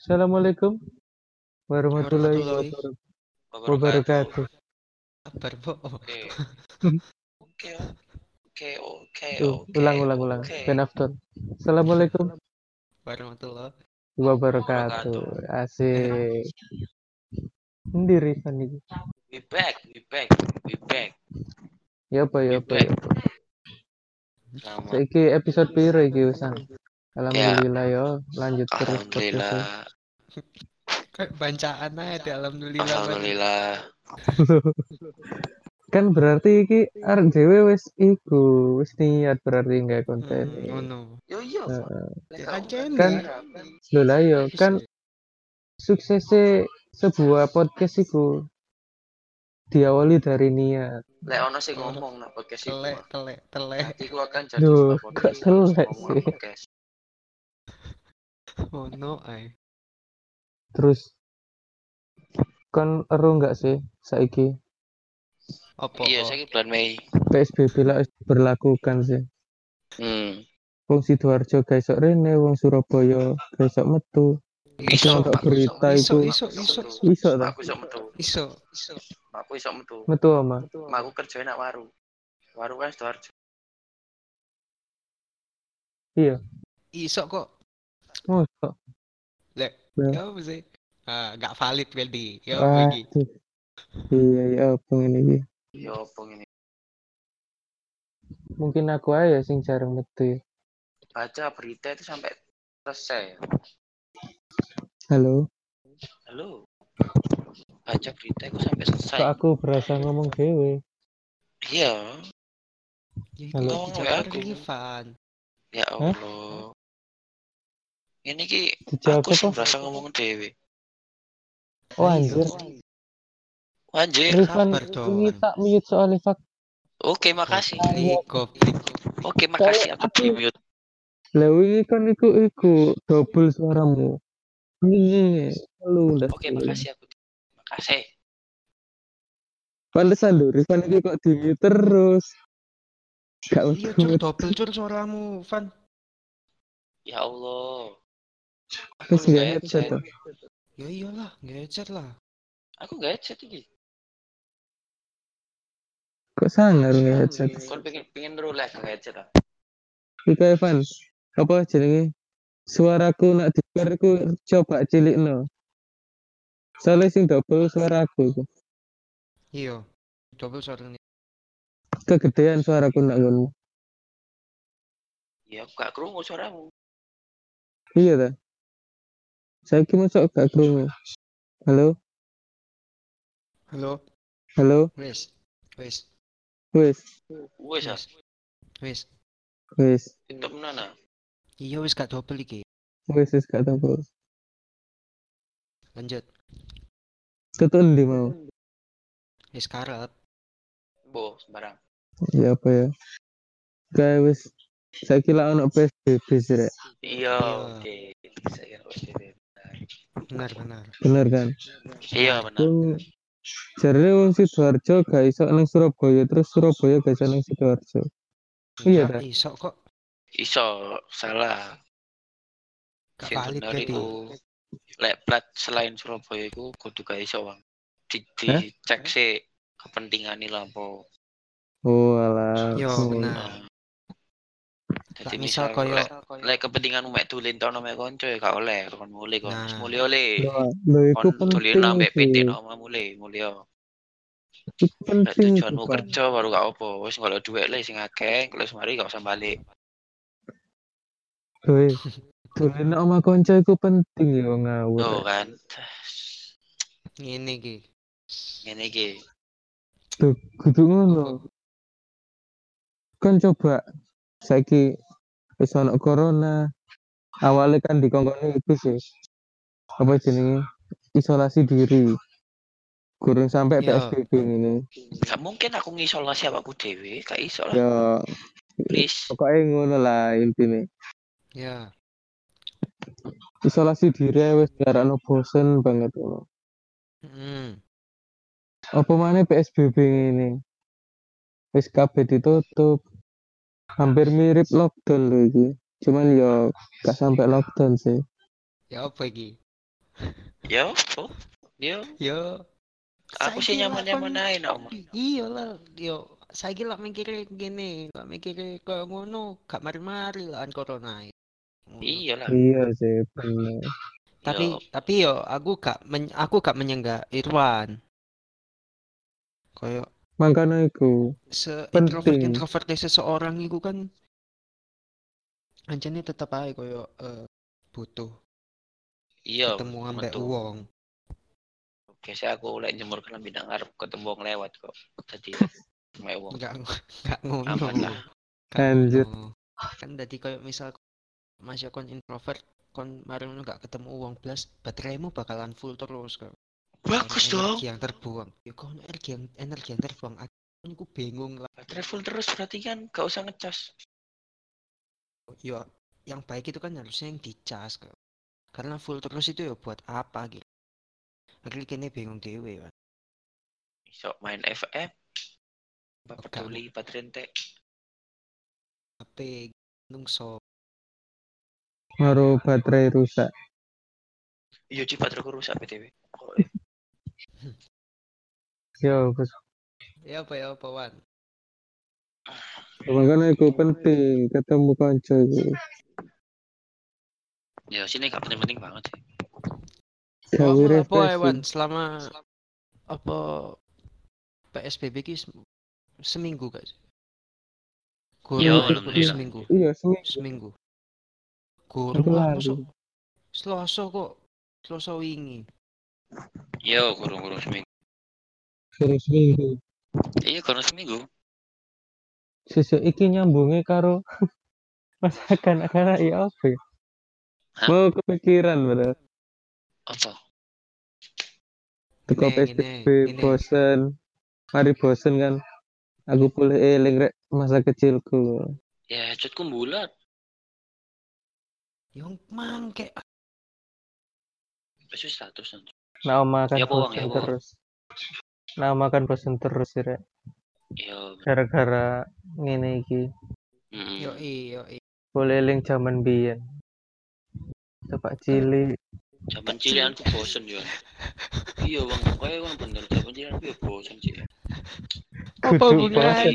Assalamualaikum warahmatullahi Warahmatullahi wabarakatuh. Kabar. Oke. Oke. Oke, oke, ulang, ulang, ulang. oke. Ben. Assalamualaikum Warahmatullahi wabarakatuh. Asik. Endi Rifan iki? We back, we back, we back. Ya apa ya apa ya. apa. Saiki episode piro iki Usan? Alhamdulillah yo, lanjut terus. Alhamdulillah. Kayak bancaan aja deh, alhamdulillah. Alhamdulillah. Kan berarti iki arek dhewe wis iku, wis niat berarti nggak konten. Hmm, ngono. Yo yo. Ya, Kan- Harapan. Lho lah yo, kan suksesnya sebuah podcast iku diawali dari niat. Lek ono sing ngomong nak podcast iku. telek, telek, telek. Nanti akan jadi Duh, podcast. telek sih? Podcast. Ngono ay. Terus kan eru nggak sih saiki Apa? Iya, saya bulan Mei. PSBB lah wis berlakukan sih. Hmm. Wong Sidoarjo iso rene, wong Surabaya iso metu. Iso, Nonton berita iso, itu iso, iso, iso? Aku iso metu. iso. Iso. Aku iso metu. Metu ama. Aku kerjain nak waru. Waru kan Sidoarjo. Iya. Iso kok. Mosok. Lek, Ya. ya apa sih? Ah, gak valid berarti. Ya apa lagi? Iya iya apa ini iki? Yo apa ini? Mungkin aku aja sing jarang metu ya. Baca berita itu sampai selesai. Halo. Halo. Baca berita itu sampai selesai. Kok aku berasa ngomong dewe. Iya. Ya, Halo. Ngomong aku. Ya Allah. Ini ki aku sih apa? berasa ngomong dewe. Oh anjir. Anjir. Rifan kabar dong. ini tak mute soalnya fak. Oke, makasih. Ini. Oke, makasih aku di mute. Lah wingi kan iku iku double suaramu. Ini lu udah. Oke, makasih aku. Makasih. Pantesan lho, Rifan iki kok di mute terus. Gak Iya, cur, double cur suaramu, Van. Ya Allah. Aku Terus nggak nggak headset headset. toh? Ya iyalah, gadget lah. Aku nggak headset iki. Kok sangar nggak headset? Kon pengen pengen rolek nggak headset ah. Iku Evan, apa jenenge? Suaraku nak diker iku coba cilik no. Soalnya sing double suaraku iku. Iya, double suaranya. Kegedean suaraku nak ngono. Ya, aku gak kerungu suaramu. Iya ta? Saya kira masuk gak krungu. Halo? Halo, Halo? wes, wes, Wes, Wes ah. wes, wes. wes. Pintu mana? Iya wes gak double iki. Wes wes gak tau. Lanjut. Ketun di mau. Wes karep. Bo, sembarang. Ya apa ya? Kayak wes saya kira ono PSBB sih rek. Iya, Iya. oke. Saya kira PSBB. Benar, benar. Bener kan? Iya, benar. Wong jarene wong Sidoarjo gak iso nang Surabaya terus Surabaya gak iso nang Sidoarjo. Iya, ta? Iso kok. Iso, salah. Gak valid iku lek plat selain Surabaya iku kudu gak iso, Bang. Di, dicek sih kepentingan lampu. Oh alah. Yo, Hmm. benar. Jadi Lah, misal koyo- lek lek kepentingan mek tulin tono mek konco ya gak oleh kon mulai kon. Nah. Mulai oleh. Kon tulin penting ambek PT. Iku Lek penting tujuanmu kerja baru gak apa. Wis golek dhuwit le sing akeh, kalau semari gak usah balik. Woi, tulen sama konco iku penting ya ngawur. Tuh kan. Ngene iki. Ngene iki. Tuh, kudu ngono. Kan coba saiki wis ono corona. Awalnya kan dikongkoni iku sih. Apa jenenge? Isolasi diri. Kurang sampai Yo. PSBB ini. Gak mungkin aku ngisolasi awakku dhewe, gak iso lah. Ya, Please. pokoknya ngono lah intinya. Ya, Isolasi diri wis diarano bosen banget ngono. hmm. Apa mana PSBB ini? Wis kabeh ditutup. Hampir mirip lockdown lho iki. Cuman yo gak sampai lockdown sih. Ya apa iki? Yo, oh, yo. Yo. Aku sih nyaman-nyaman ae nak omah. Iya lah, yo saiki lah mikire gini, lah mikire koyo ngono, gak mari-mari lah corona. Ngono. Iya lah. Iya sih, bener. Tapi Yo. tapi yo aku gak men- aku gak menyenggak Irwan. Koyo Makanya iku se Penting. introvert introvertnya seseorang itu kan anjane tetep aja koyo eh, butuh Iya, ketemu ambek metu. wong. Biasa aku lek jemur kelambi nang ngarep ketemu wong lewat kok. Dadi mek wong. Enggak enggak ngono. Aman lah. Ngono. Kan dadi koyo misal masih kon introvert kon mari ngono gak ketemu wong blas bateraimu bakalan full terus kok. Bagus Ono dong. Energi yang terbuang. Ya kok ono energi yang energi yang terbuang. Aku bingung lah. Baterai full terus berarti kan gak usah ngecas. Yo yang baik itu kan harusnya yang dicas. Karena full terus itu ya buat apa gitu. Akhirnya kini bingung dewe kan. Iso main FM. Oke. peduli baterai entek. HP nungso. ngaruh baterai rusak. Iya, Ci bateraiku rusak BTW. Yo, bos. Ya apa ya apa wan. Makanya iku penting ketemu kanca iku. Ya sini gak penting-penting banget sih. Gawe Apa apa ya wan selama apa PSBB ki sem- seminggu gak sih? Alhamdulillah. seminggu. Iya, seminggu. Seminggu. Guru masuk. Selasa kok. Selasa wingi. Yo, kurung-kurung seminggu. Suruh seminggu. Iya, kurang seminggu. Sesuk iki nyambungnya karo masakan karena ya apa ya? Mau kepikiran bener. Apa? Teko Ngene, PSBB bosen. Mari bosen kan. Aku boleh eling rek masa kecilku. Ya, cutku bulat. Yang mangke Besok status nanti. Nah, makan Ya, bosen ya, terus. Nah, makan bosen terus sih rek. Yo, Gara-gara ngene iki. mm, yo yo Boleh eling zaman biyen. Coba cilik. zaman cilianku bosen yo. Iya, Bang. Kayak Bang bener zaman cilianku ya bosen sih. Apa hubungannya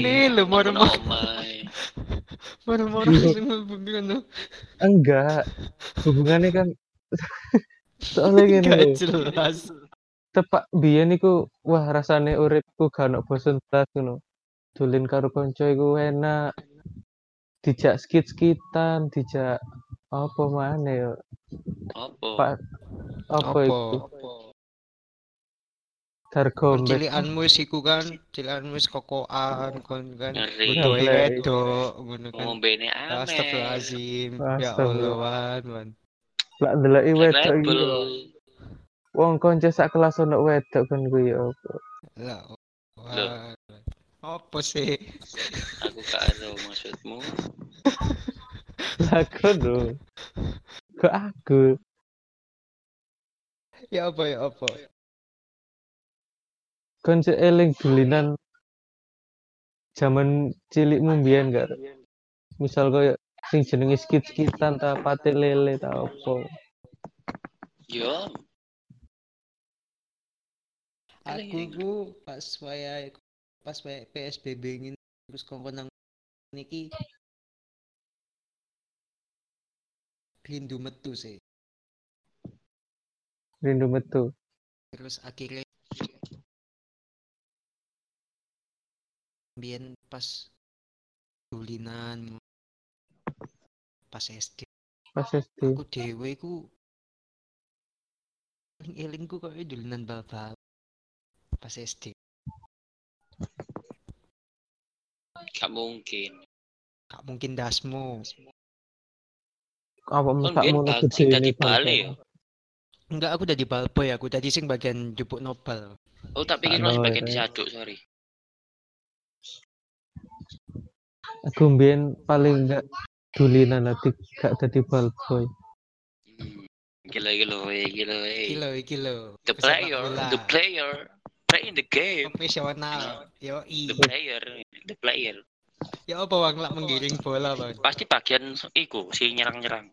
lu Iya. sing hubungan Enggak. Hubungannya kan soalnya gini Gak jelas. Tepak biyen iku wah rasane uripku gak ono bosen blas ngono. Dolen karo kanca iku enak. Dijak skit-skitan, dijak apa mana ya? Apa? Pak apa Apa? iku? Dargombes. Cilianmu wis iku kan, cilianmu wis kokoan kon kan. Ngeri. Wedok ngono kan. Ngombene amer. Astagfirullahaladzim. Ya. Allah, wan, wan. Lak ndeloki wedok iki. Wong kanca sak kelas ono wedok kan kuwi ya apa? Lah, wan. Apa sih? Aku gak ada maksudmu. Lah kono. Kok aku? Ya apa ya apa? Kon sik eling dulinan zaman cilikmu mbiyen gak? Misal koyo sing jenenge skit-skitan ta pate lele ta apa? Yo, Aku ku pas waya pas waya PSBB ngene terus kongkon nang niki rindu metu sih. Rindu metu. Terus akhirnya Biyen pas dulinan pas SD Pas SD. aku dhewe ku elingku kok dulinan bal-bal pas SD gak mungkin. gak mungkin dasmu Apa Kon muka biyen mulut bal- sing gede dadi ini bale ya. enggak aku udah di balboy aku tadi sing bagian jupuk nopal Oh, tak pikir masih bagian Rek. disaduk, sorry. Aku mbiyen paling enggak dulinan nanti gak dadi ballboy. Hmm. Gila gila we, gila we. kilo kilo The player, the player, play in the game. profesional yo i The player, the player. ya apa bang lah menggiring bola bang Pasti bagian iku si nyerang-nyerang.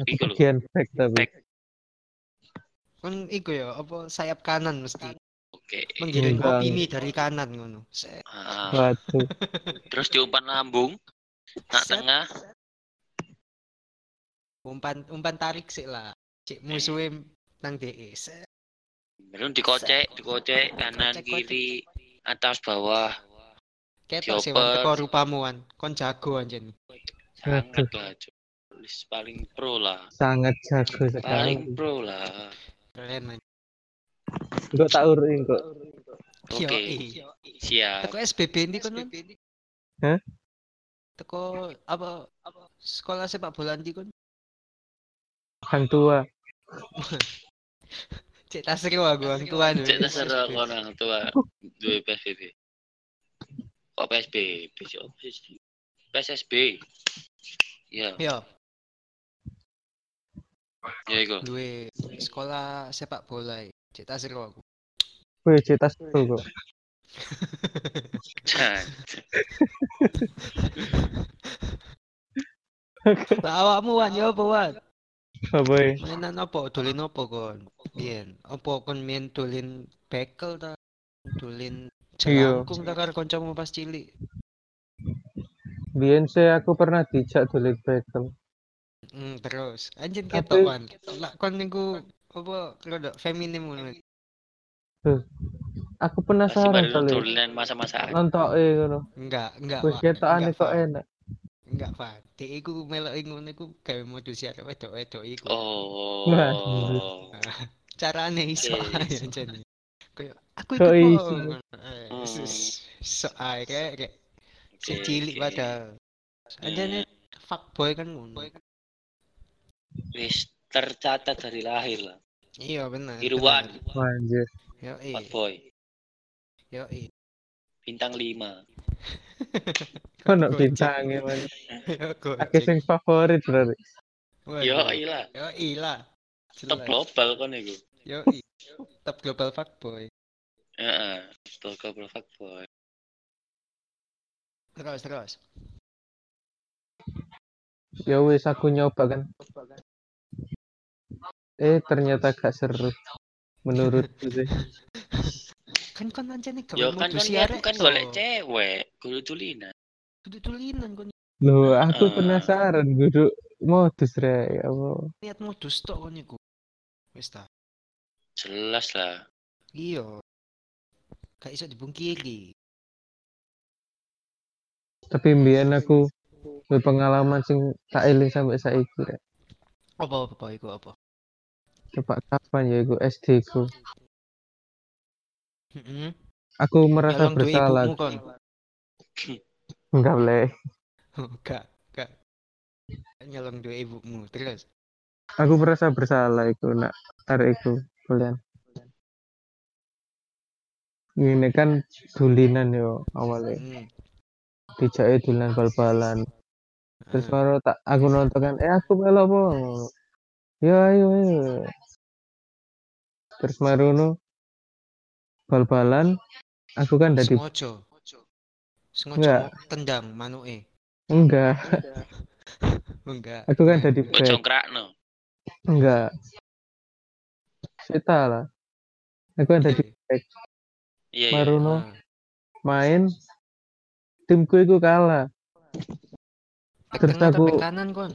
Aku Iku lho. bagian back tapi. Back. Kon iku ya apa sayap kanan mesti Oke. menggiring Enggak. opini dari kanan ngono. Ah, terus diumpan lambung. Nak tengah. Umpan umpan tarik sih lah. Cek musuhnya nang DE. Belum dikocek, dikocek kanan Kocek, kocek. kiri atas bawah. Ketok sih wan teko rupamu wan. Kon jago anjen. Sangat. Lis paling pro lah. Sangat jago sekali. Paling pro lah. Keren. Enggak tak uruin kok. Oke. Yoi. Siap. Teko SBB ini kon Wan? Hah? Teko apa apa sekolah sepak bola ndi kon? Hang tua. Cek tak seru aku orang tua dulu. Cek terserah kono orang tua duwe PSBB. Kok PSBB sih? Apa sih? PSSB. Ya, ya iku. duwe sekolah sepak bola. Cek tak seru aku. Wih, cetas tuh kok. Jan. Lah awakmu wan yo apa wan? Apa ya? Mainan apa? Dolin apa kon? Biyen. Apa kon main dolin bekel ta? Dolin Iya. jelangkung ta karo kancamu pas cilik? Biyen sih aku pernah dijak dolit bekel. Hmm, terus anjir ketok wan. Lah kon niku apa rada feminim ngono. Aku Pasti penasaran kali. turunan masa-masa Nontok e ngono. Enggak, enggak. Wis ketokane kok enak. Enggak, Pak. Dek iku melok ngono iku gawe modus ya wedok-wedok iku. Oh. Carane iso ae anjene. Kayak aku iku iso? Eh, Hmm. So ae kayak kayak si Oke, cilik padahal. Anjene fuckboy kan ngono. Wis tercatat dari lahir lah. Iya benar. Irwan, Anjir. Yo Pak i, Boy, yo bintang 5. Ono bintangnya. Yo Aku sing favorit berarti. Yo iya lah, Yo i lah. top global kan iku. Yo i. Top global fuckboy. Heeh, top global fuckboy. Terus terus. Ya wis aku nyoba kan. Eh ternyata gak seru. Menurutku sih. Kan kon anjene gawe Yo kan kan kan golek cewek, kudu tulinan. Kudu tulinan kon Loh, aku Ah. penasaran kudu modus rek. Ya Allah. niat modus tok kon iku. Wis ta. Jelas lah. Iya. Gak iso dibungkiri. Tapi mbiyen aku pengalaman sing tak eling sampai saiki rek. Apa apa, apa iku apa? Coba kapan ya iku SD ku. Heeh. Aku merasa duit bersalah. ibumu kon. Enggak boleh. Gak, gak. Nyolong duit ibumu terus. Aku merasa bersalah iku nak tarik iku bulan. Ini kan dulinan yo awalnya. Hmm. Dijake dulinan bal-balan. Terus baru tak aku nonton kan, eh aku melok po. Ya ayo ayo. Terus marono bal-balan aku kan dari sengaja. Sengaja tendang manuke. enggak, Enggak. aku kan Kok back. jongkrakno. Enggak. Sita lah. Aku kan dari back. Iya, iya. Marono Ah. main timku itu kalah Back Terus tengah atau aku- back kanan kon.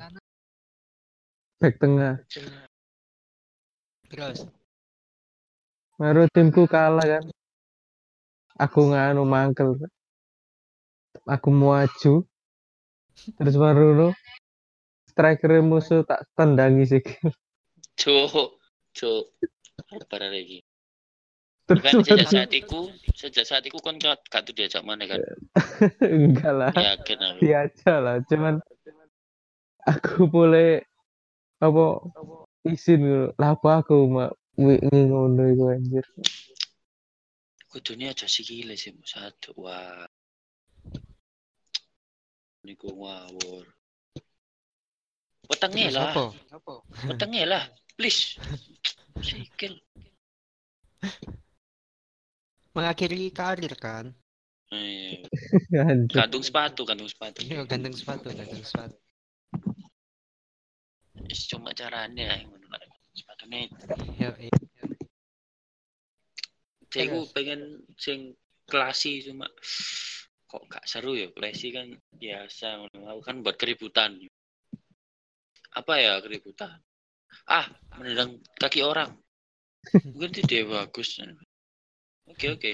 back tengah. Terus. Baru timku kalah kan. Aku nganu mangkel. Aku maju. Terus baru striker musuh tak tendangi sih. Cuk, cuk. Sabar lagi. Terus Kan sejak saat itu, sejak saat itu kan gak gak tuh diajak mana kan? enggak lah. Yakin aku. Dia aja lah. Cuman aku boleh apa izin dulu. Lah apa aku mak ngono iku anjir. Kudunya aja sikile sih satu. Wah. Niku ngawur. Wetenge Terus lah, apa? wetenge lah. Please. Sikil. Mengakhiri karir kan. Eh, Anjir. gantung sepatu, gantung sepatu. Iya, ganteng sepatu, ganteng sepatu. Is cuma caranya yang lah. Sepatu nih. Yo, iya. Saya pengen sing klasi cuma kok gak seru ya klasi kan biasa. Aku kan buat keributan. Apa ya keributan? Ah, menendang kaki orang. Mungkin itu dia bagus. Oke oke.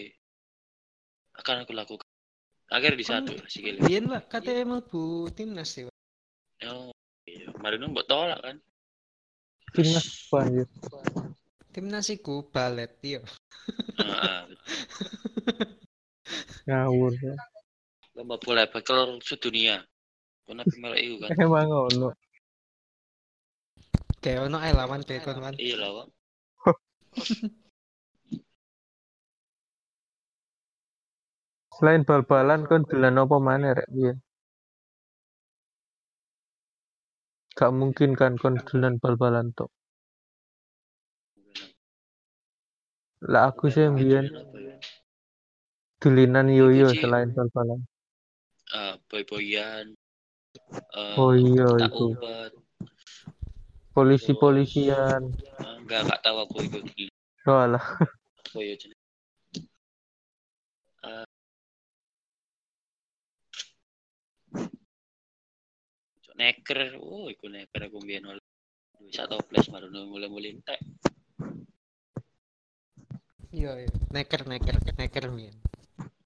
Akan aku lakukan. Akhirnya di satu sih gila. Biyen lah katanya mlebu timnas sih. Oh, iya. Kemarin mbok tolak kan. Timnas apa anjir? Timnas iku balet iya. Heeh. Ngawur. ya. Lomba bola bakal sedunia. Kono melok iku kan. Emang ngono. Kayak ono ae lawan kon wan. Iya lah, Wak. Selain bal-balan kon dolan apa maneh rek piye? Gak mungkin kan kon dolan bal-balan tok. Lah aku sih mbiyen ya? dulinan yoyo sih. selain bal-balan. Ah, boy-boyan. Eh, Oh iya tak itu. ubat. Polisi-polisian. Ah, enggak enggak tahu aku itu Oh alah. ya jenenge. Ah. Cok neker, oh iku neker aku mbiyen oleh sak toples marono mulai-mulai entek. Iya iya. Neker neker neker biyen.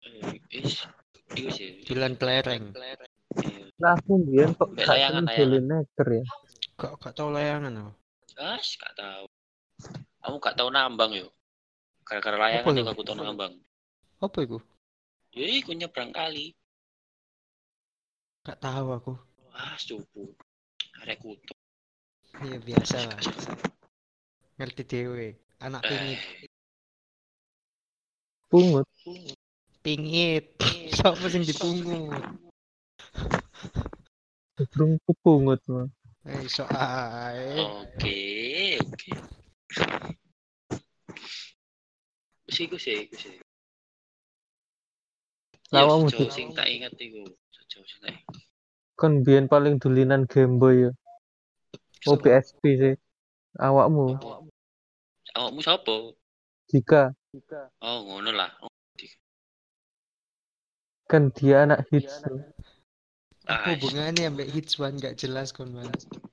Eh, is Bulan kelereng. Iya. Nah aku mbiyen kok layangan, neker ya. Kok gak tau layangan apa? Gas, gak tahu. Kamu gak tahu nambang yo. Gara-gara layangan juga aku tahu nambang. Apa iku? Ya iku nyebrang kali. Gak tahu aku. Wah, cupu. Arek kutu. Iya biasa lah. Ngerti dewe. Anak pingit. Eh, Pungut. Pingit. Siapa sing dipungut? Burung pungut mah. Eh iso ae. Oke, oke. Wis iku sih, iku sih. Lawamu Dik. sing tak ingat iku. Sejauh sing tak ingat. Kon biyen paling dulinan Game Boy ya. Oh Sopo? PSP sih. Awakmu Awakmu sapa? jika Oh, ngono lah. Oh, kan dia anak hits. tuh. Apa Ah, hubungannya ambek hits one gak jelas kon man.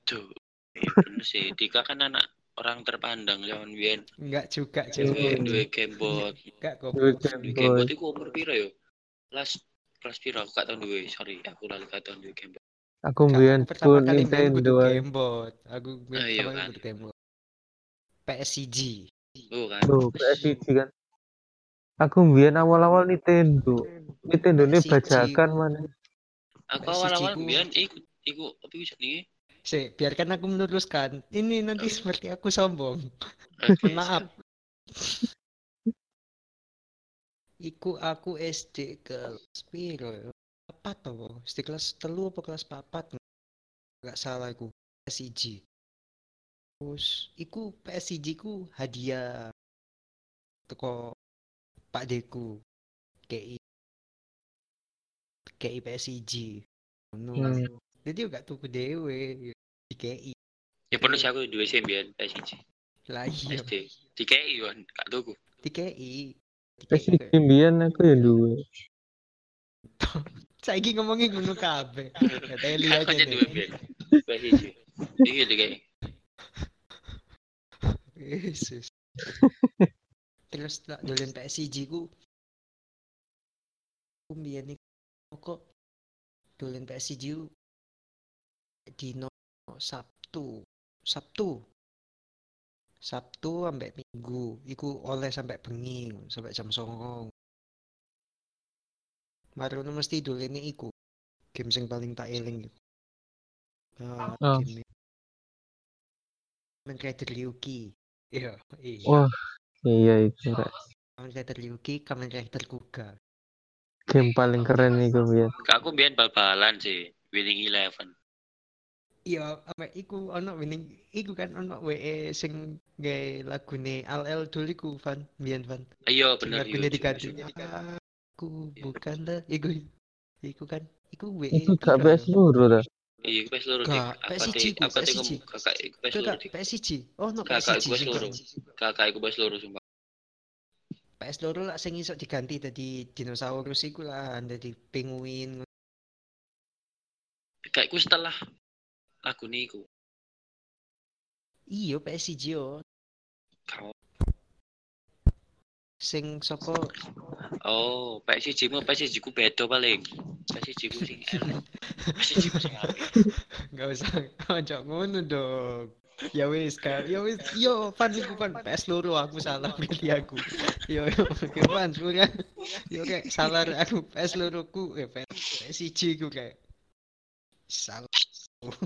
Tuh. Iya bener sih. Dika kan anak orang terpandang zaman biyen. Enggak juga cewek. duwe gamebot. Enggak kok. Boy. gamebot iku umur piro yo? Kelas kelas piro aku gak tau duwe. Sorry, aku lali gak tau duwe gamebot. Aku aku kali main Nintendo. gamebot. Aku main Ah, iya pertama kali kan. gamebot. PSCG. Oh kan. Tuh, PS1 kan. Aku mbiyen awal-awal Nintendo. Nintendo ini PSG bajakan mana? Aku PSG awal-awal ku- biyen iku iku apa iku jenenge? Si, biarkan aku meluruskan. Ini nanti seperti aku sombong. Oke, Maaf. Iku aku SD kelas piro ya? Papat apa? SD kelas telu apa kelas papat? Gak salah iku. PSIG. Terus iku PSIG ku hadiah teko Pak Deku. KI KI PSIG. Ngono. Hmm. Jadi gak tuku dewe di KI. Ya perlu sih aku duwe sih biyen PSG. Lah iya, SD. DKI kan, gak tuku. di KI. Di KI PS1 kayak- mbiyen aku ya duwe. Saiki ngomongin ngono kabeh. Ya teli aja Aku aja deh. biyen. PSG. Iki DKI. Yesus. Terus tak dolen PSG ku. Ku mbiyen kok dolen PSG ku dino Sabtu. Sabtu. Sabtu sampai Minggu. Iku oleh sampai bengi, sampai jam 09.00. Marono mesti dolene iku. Game sing paling tak eling iku. Ah, Oh. game Ryuki. Iya, iya. Wah, iya itu rek. Kamen Rider Ryuki, Kamen Rider Kuga. Game paling keren iku biyen. Kak aku biyen bal-balan sih, Winning Eleven. Iya, apa iku ono winning iku kan ono WE sing gawe lagune Al El dulu iku Van, biyen Van. Sing bener lagune yo. diganti. Iya. Aku Iya. bukan dah iku iku kan iku WE. Itu gak piro ya? PS? Iya, PS loro dik. Apa dik? Apa dik kakak iku PS loro dik. Oh, no Kakak. Kakak iku PS loro sumpah. PS loro lah sing iso diganti dadi dinosaurus iku lah, dadi penguin. Kayak ku setelah lagu niku. Iya PS1 yo. Kau Sing sapa Oh, PSG mu PSG ku beda paling. PSG ku sing elek. PSG ku sing apik. Gak usah ojo ngono dong. Ya wis kan, ya wis, yo fan iku fan PS loro aku salah pilih aku. Yo yo fan sudah. Yo kayak salah aku PS loro ku eh PS PSG ku kayak salah.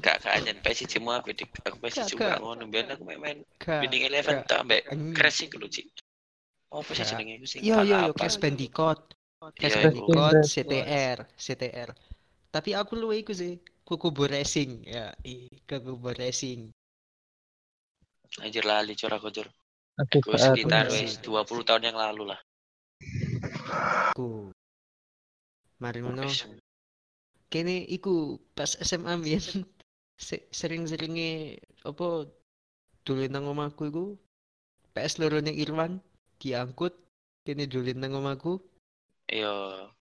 Gak gak anjen PSG mu apik dik. Aku Gak, gak. gak ngono biar aku main-main Gak. Winning Eleven tak ambek Anjing. Crash iku lho, Cik. Oh, apa sih jenenge iku sing Yo yo yo? Crash Bandicoot. Crash Bandicoot. CTR, CTR. Tapi aku lu iku sih Kukubo Racing ya, i Kukubo Racing. Anjir lali cur aku cur. Gue saat sekitar wis 20 tahun yang lalu lah. Ku. Mari ngono. Kene iku pas SMA mbiyen se- sering-seringe apa dolen nang omahku iku PS loro ning Irwan diangkut kene dolen nang omahku. Iya,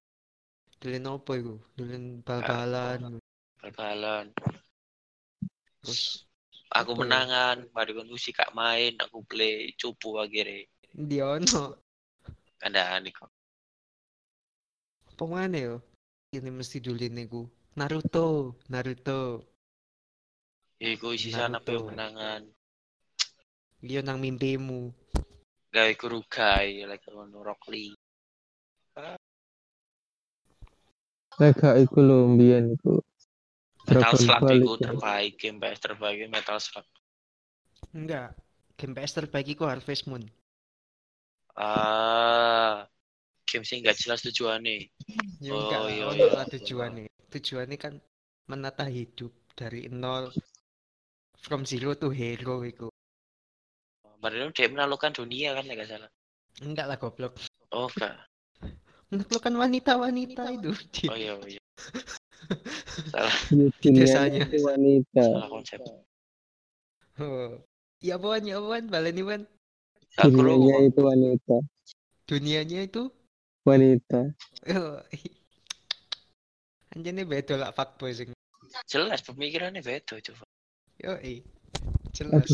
dolen apa iku? Dolen bal-balan. Bal-balan. terus Aku Apa menangan, mari kon si kak main, aku play cupu akhirnya. ndi ono? Kandaan iku. apa maneh yo? Ini mesti dolen iku Naruto Naruto. Iku isi sana menangan. iya nang mimpimu Gawe kurugai, like ngono Rock Lee. Lega iku lho mbiyen iku. Metal Slug iku iku. terbaik, game PS terbaik Metal Slug. enggak game PS terbaik iku Harvest Moon Ah, game sing gak jelas tujuannya. Ya Oh, enggak iya, iya. lah tujuannya. Tujuannya kan menata hidup dari nol from zero to hero itu. Baru dia menaklukkan dunia kan gak salah. Enggak lah goblok. Oh enggak. Menaklukkan wanita-wanita itu. Oh iya oh, iya. Salah Ya, Desanya. wanita. salah konsep. Oh. Ya apaan, ya apaan, baleni perlu Dunianya itu wanita. Dunianya itu Wanita. oh, Anjane beda lah fuckboy sing. jelas pemikirannya beda coba. Yo, jelas.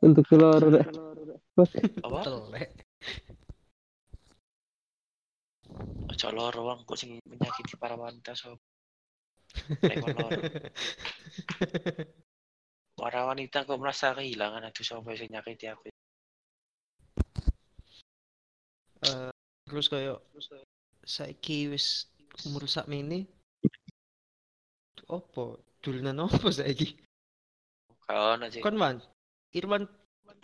Untuk keluar Apa? Ojo loro wong. Kok sing menyakiti para wanita loro. Para wanita kok merasa kehilangan aduh sapa sing nyakiti aku. Eh, terus kayak saiki wis umur sak ini opo? Dolanan opo saiki? Kau ono Irwan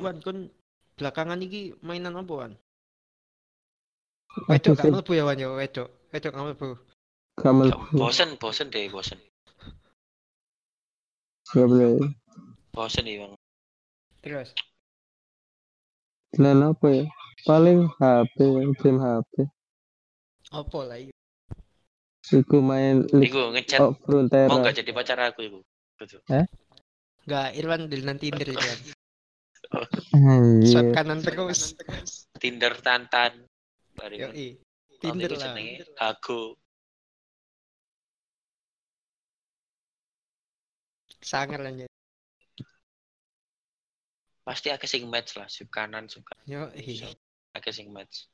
wan kon belakangan iki mainan apa wan wedok gak mlebu ya wan ya wedok wedok gak mlebu Kamal Bosen, bosen deh, bosen. Gak boleh. Bosen bang. terus Jalan apa ya? Paling HP, game HP. opo lah iya Iku main Iku ngechat of Frontera. mau gak jadi pacar aku iku. Betul. Enggak, Irwan dolanan Tinder kan. Anjir. Swipe kanan terus. Tinder tantan. Bari Yo, ngono. i. Tinder Iku lah. Sangar lah ya. Pasti akeh sing match lah, sub kanan, sub kanan. Yo, i. Akeh sing match.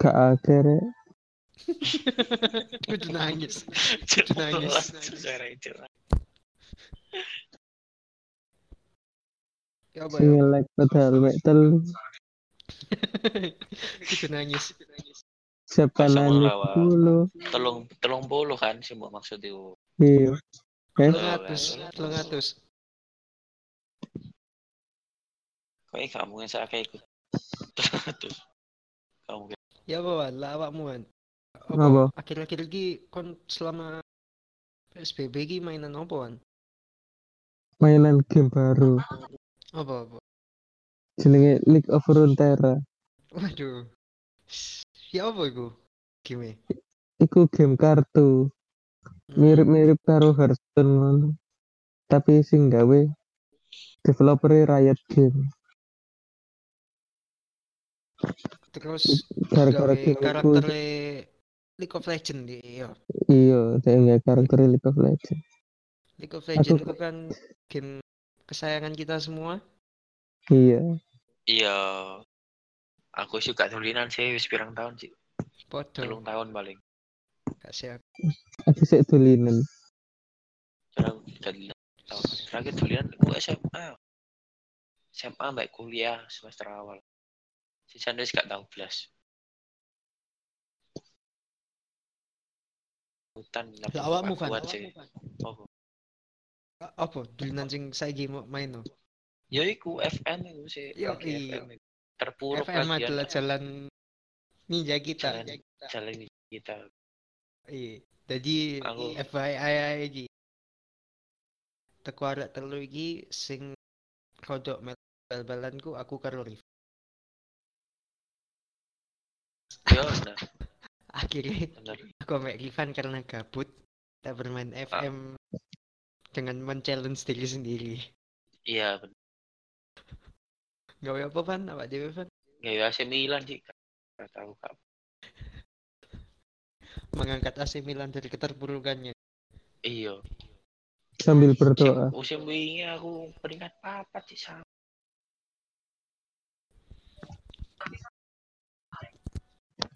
Gak akhir Kudu nangis. Kudu nangis. Suara itu. Ya apa Sing ya? like padahal mek telu. Kudu nangis. Siapa nangis dulu? Telung telung puluh kan sih mau maksud itu. Iya. Eh, Telung atus, telung atus. Kok kamu yang saya kayak ikut. Terus kamu kayak Ya apa wan, lah awakmu wan. Apa? Akhir-akhir iki kon selama PSBB iki mainan apa wan? mainan game baru. Apa apa? Jenenge League of Frontera. Waduh. Ya apa iku? Game. Iku game kartu. Hmm. Mirip-mirip karo Hearthstone ngono. Tapi sing gawe developer Riot Game. Terus Gara-gara karakter League of Legends iya. iya nggak karakter League of Legends. League of Legends Aku- itu kan game kesayangan kita semua. Iya. Iya. Aku suka tulinan sih wis pirang tahun sih. Podo. Telung tahun paling. Gak siap. Aku sik tulinan. Terakhir tulinan aku SMA. SMA baik kuliah semester awal. Sisanya wis gak tahu belas. Hutan Lah awakmu kuat sih. Oh, Apa dolanan sing saiki mau main no? ya iku FN itu. Yo, lagi iya. FM itu. Terpuruk lagi adalah jalan ninja kita. Jalan. jalan kita. Iya. Jadi Aku- FYI iki. Teko arek telu iki sing kodok bal-balanku aku karo Rif. Ya Akhirnya benar. aku Rifan karena gabut tak bermain FM dengan men-challenge diri sendiri. Iya benar. Gawe apa Van? Apa dewe Van? Ya AC Milan sih. Gak tahu kak. Mengangkat AC Milan dari keterpurukannya. Iya. Sambil berdoa. musim wingi aku peringkat papat sih sama.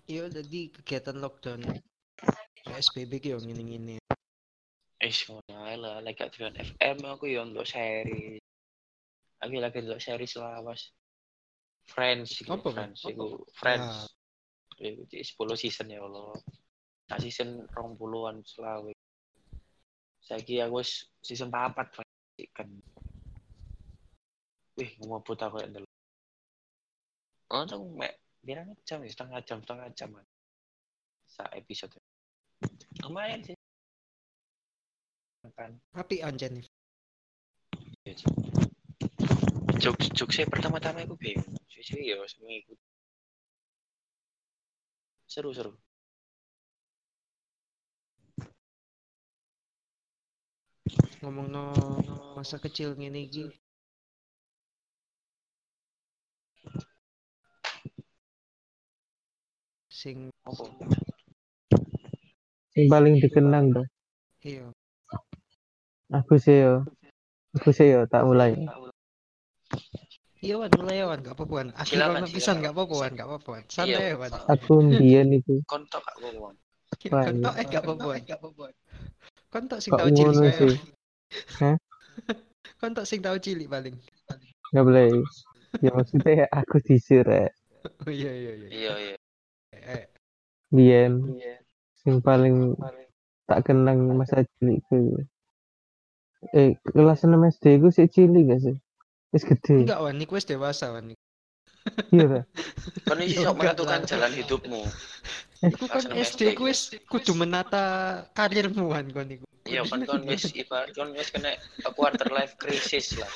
Iya, jadi kegiatan lockdown PSBB ki yo ngene-ngene. Eh, ae lah. Lagi gak dolan FM aku ya untuk seri. Aku lagi untuk seri selawas. Friends, iku, Apa? Friends, iku Friends. Iku di 10 season ya Allah. Nah, season 20-an selawe. Saiki aku wis season 4 kan. Wih, ngomong buta aku yang dulu. Oh, tuh mek pirang jam ya, setengah jam, setengah jam. Sa episode. Lumayan sih. Kan. Api anjen nih. Jok jok saya pertama-tama aku bingung. Saya ya semua ikut. Seru seru. Ngomong no masa kecil ngene iki. Sing Apa? Yang paling dikenang dong. iya. Aku sih yo. Aku sih yo tak mulai. Iya Wan, mulai ya, Wan, gak apa-apa Wan. Silakan, ono pisan gak apa-apa Wan, gak apa-apa Wan. Santai Iya. ya Wan. Aku mbiyen iku Kontok kak gue ngomong. Wah, Kontok iya. eh gak apa-apa Wan. Kontok sing tau cilik sih. Hah? Kontok sing tau cilik paling. Nggak boleh. Ya maksudnya aku disir ya. Oh iya iya iya. Iya iya. Eh, Biyen sing paling tak kenang masa cilikku. Eh, kelas 6 SD ku sih cilik gak sih? Wis gede. enggak Wan, iku wis dewasa Wan. Iya ta? Kan ini Ya sok menentukan jalan hidupmu. Iku kan SD ku wis kudu menata karirmu Wan kon iku. Iya kan kon wis ibarat kon wis kena quarter life crisis lah.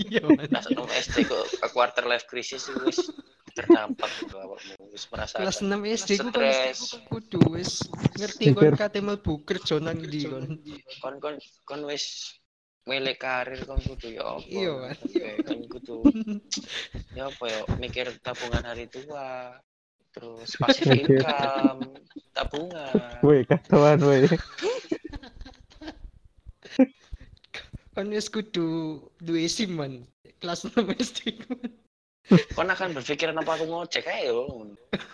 Iya Wan. Kelas 6 SD ke quarter life crisis wis terdampak gitu awakmu wis merasakan. Kelas 6 SD ku kan kudu wis ngerti kon kate mlebu kerja nang ndi kon. kon kon kon wis milik karir kon kudu ya apa Iya. Oke, kon kudu ya apa ya mikir tabungan hari tua terus Oke. income tabungan Woi, kacauan woi. Kon wis kudu duwe SIM Wan. Kelas 6 SD ku. Kon akan berpikir apa aku ngocek aja yo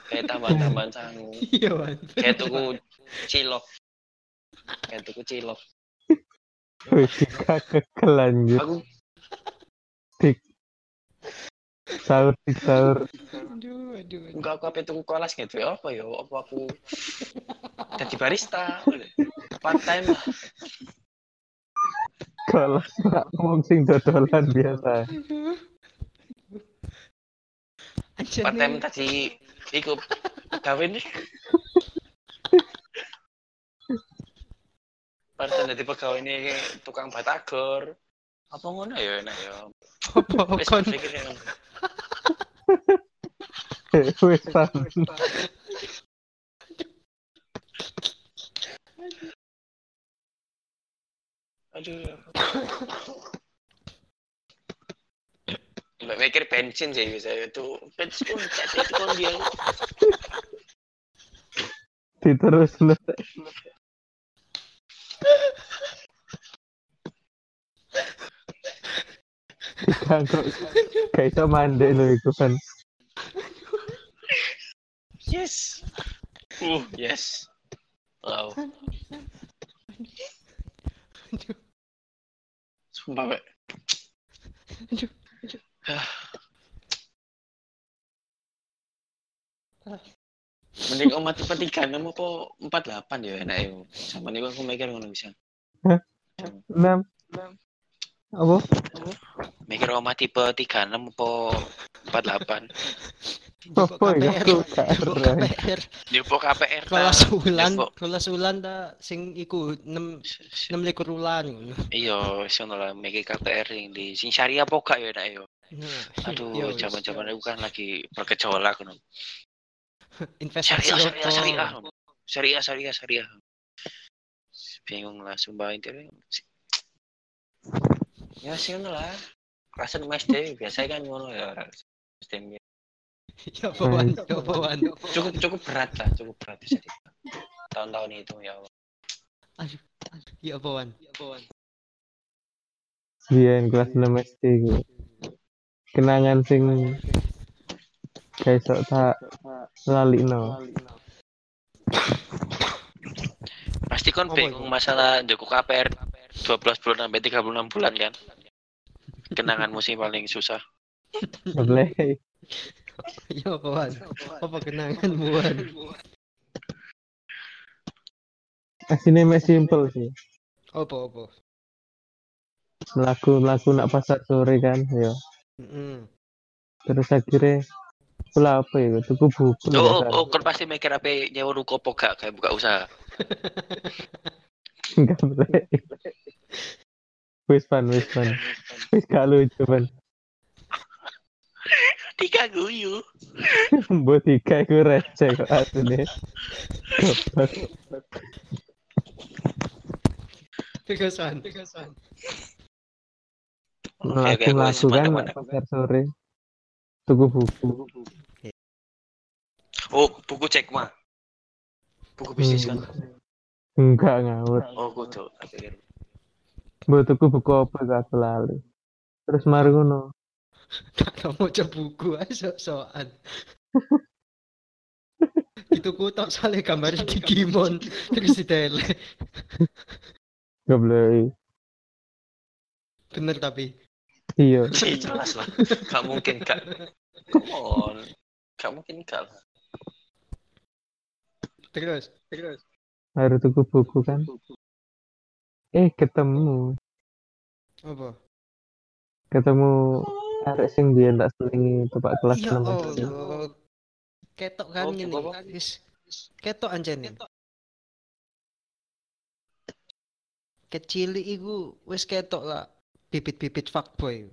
kayak tambahan-tambahan sangu Iya kayak tuku cilok kayak tuku cilok Woi, dikakek lanjut. aku Sahur tik sahur. Aduh, aduh, aduh. enggak aku apa tuku kelas gitu ya apa ya apa aku jadi barista part time lah Kalau tak ngomong sing dodolan biasa. Aduh. Time nih. tadi ikut kawin. Nih part time jadi pegawai ini tukang batagor apa ngono ya enak ya? Apa kon? ya. Eh, Sam. aduh mikir bensin sih bisa itu. Bensin itu kan dia. Diterus lu. Kagak kayak iso mandek lho iku kan. Yes. Uh, yes. Wow. Sumpah, Mbak. Aduh. Mending om mati petikan kamu kok empat delapan ya enak ya. Sama nih aku mikir ngono bisa. Enam. Apa? Mikir om mati petikan kamu kok empat delapan. Apa ya? KPR. Karen. KPR. Jupuk KPR. ta. Kelas ulan, Jupuk- kelas ulan ta sing iku 6 6 likur ulan ngono. Iya, sono lah mikir KPR yang di sing syariah apa gak ya enak ya. Nah, Aduh, ya zaman-zaman itu kan lagi bergejolak ngono. investasi Syariah, apa? syariah, syariah. Syariah, syariah, syariah. Bingung lah, sumpah intinya. Ya sih ngono lah. Kelasan Mas D biasa kan ngono ya. Sistemnya. Ya bawan, ya bawan. Cukup cukup berat lah, cukup berat bisa di tahun-tahun itu ya Allah. Ya bawan, ya bawan. Biyen kelas 6 SD iku. Kenangan sing kayak sok tak lalikno. Pasti kan Apa bingung masalah Joko KPR 12 bulan sampai 36 bulan kan. Kenanganmu sih paling susah. Boleh. Ya bawan. Apa kenangan bawan? Asine mek simple sih. Apa apa? Melaku nak pasar sore kan, ya. Heeh. Terus akhirnya pula apa ya? Tuku buku. Oh, oh, biasa. oh, kan pasti mikir apa nyewa ruko apa gak kayak buka usaha. Enggak boleh. Wis pan, wis pan. Wis gak lucu pan. Tiga guyu. Mbok tiga iku receh kok asline. Tegasan, tegasan. Melaku melaku wis, kan pasar sore. Tuku buku. Oh, buku cek mah. Buku bisnis kan. Enggak ngawur. Oh, kudu. Mbok tuku buku apa gak aku lali. Terus mari ngono. Kalau mau coba buku aja sok-sokan. Itu ku tok soalnya gambar Digimon terus di tele. Goblok. Bener tapi. Iya. Iya, jelas lah. Gak mungkin gak. Come on. Gak mungkin gak lah. Terus, terus. Harus tuku buku kan. Eh ketemu. Apa? Ketemu arek sing biyen tak selingi tempat kelas Ya 6 SD. Allah. Ketok kan Oh, ngene. apa? Wis ketok anjene. Kecil iku wis ketok lah bibit-bibit fuckboy.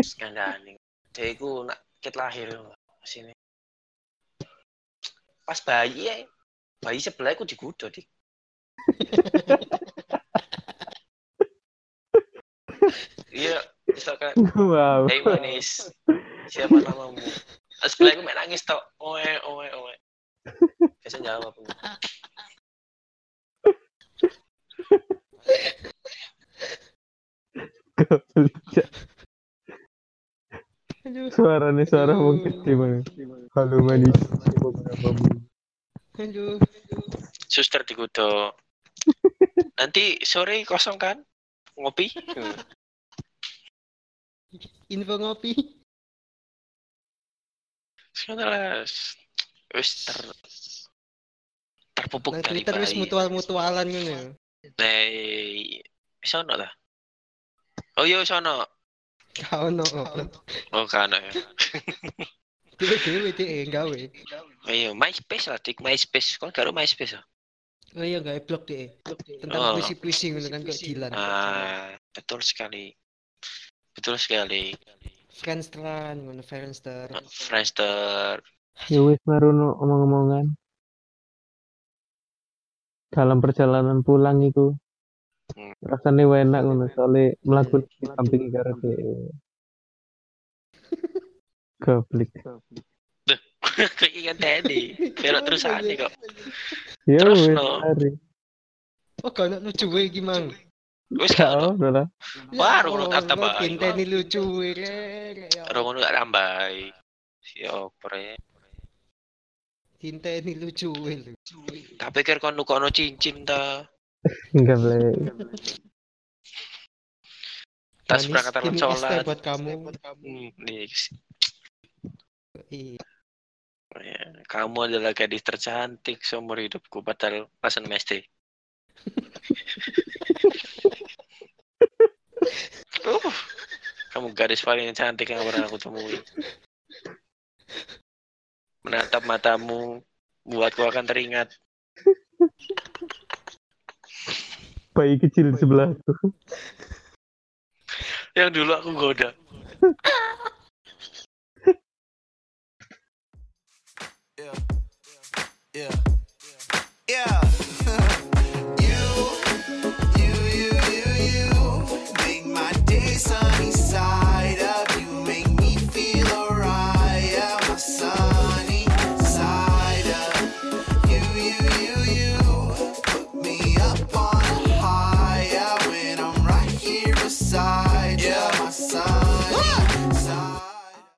Skandani. Dia itu nak ket lahir loh, sini. Pas bayi ya, bayi sebelah aku digudo dik. Iya, misalkan, Wow. hey manis, siapa namamu? Terus sebelah aku main nangis tok, oe oe oe. Biasa jawab. Aduh. Suaranya suara Aduh. wong gede banget. Kalau manis Aduh. Suster digudo. Nanti sore kosong kan? Ngopi? Info ngopi. Sekarang wis ter terpupuk Nang dari Twitter wis mutual-mutualan ngono. ya. Nei, sono lah. Oh iya sono. Kau no. Oh kan ya. Dewe-dewe dhewe gawe. Iya, MySpace lah, dik MySpace. Kau karo MySpace ya? Oh iya gawe blog deh. Tentang Oh. puisi-puisi ngono kan kok Dilan. Ah, betul sekali. Betul sekali. Friendster, ngono Friendster. Friendster. Ya wis marono omong-omongan. Dalam perjalanan pulang itu Hmm. rasanya enak ngono soalnya melakukan di samping karo dhek. Goblok. Keinginan Teddy. Belok terus ya? kok. Ya Terus, wis. Oh, lucu wae iki, Mang. Wis gak ono. Ya kata Allah, bae. Tinteni lucu Rek. Ya Ora ngono gak tambahi. Si opre. Tinteni lucu lho. Tak pikir kon nukono cincin ta. Enggak boleh. Tas perangkatan ini sholat. Buat kamu. Hmm, nih, Iya. ya, kamu adalah gadis tercantik seumur hidupku padahal pasan mesti. Kamu gadis paling cantik yang pernah aku temui. Menatap matamu buatku akan teringat. Bayi kecil di sebelahku. Yang dulu aku goda. yeah.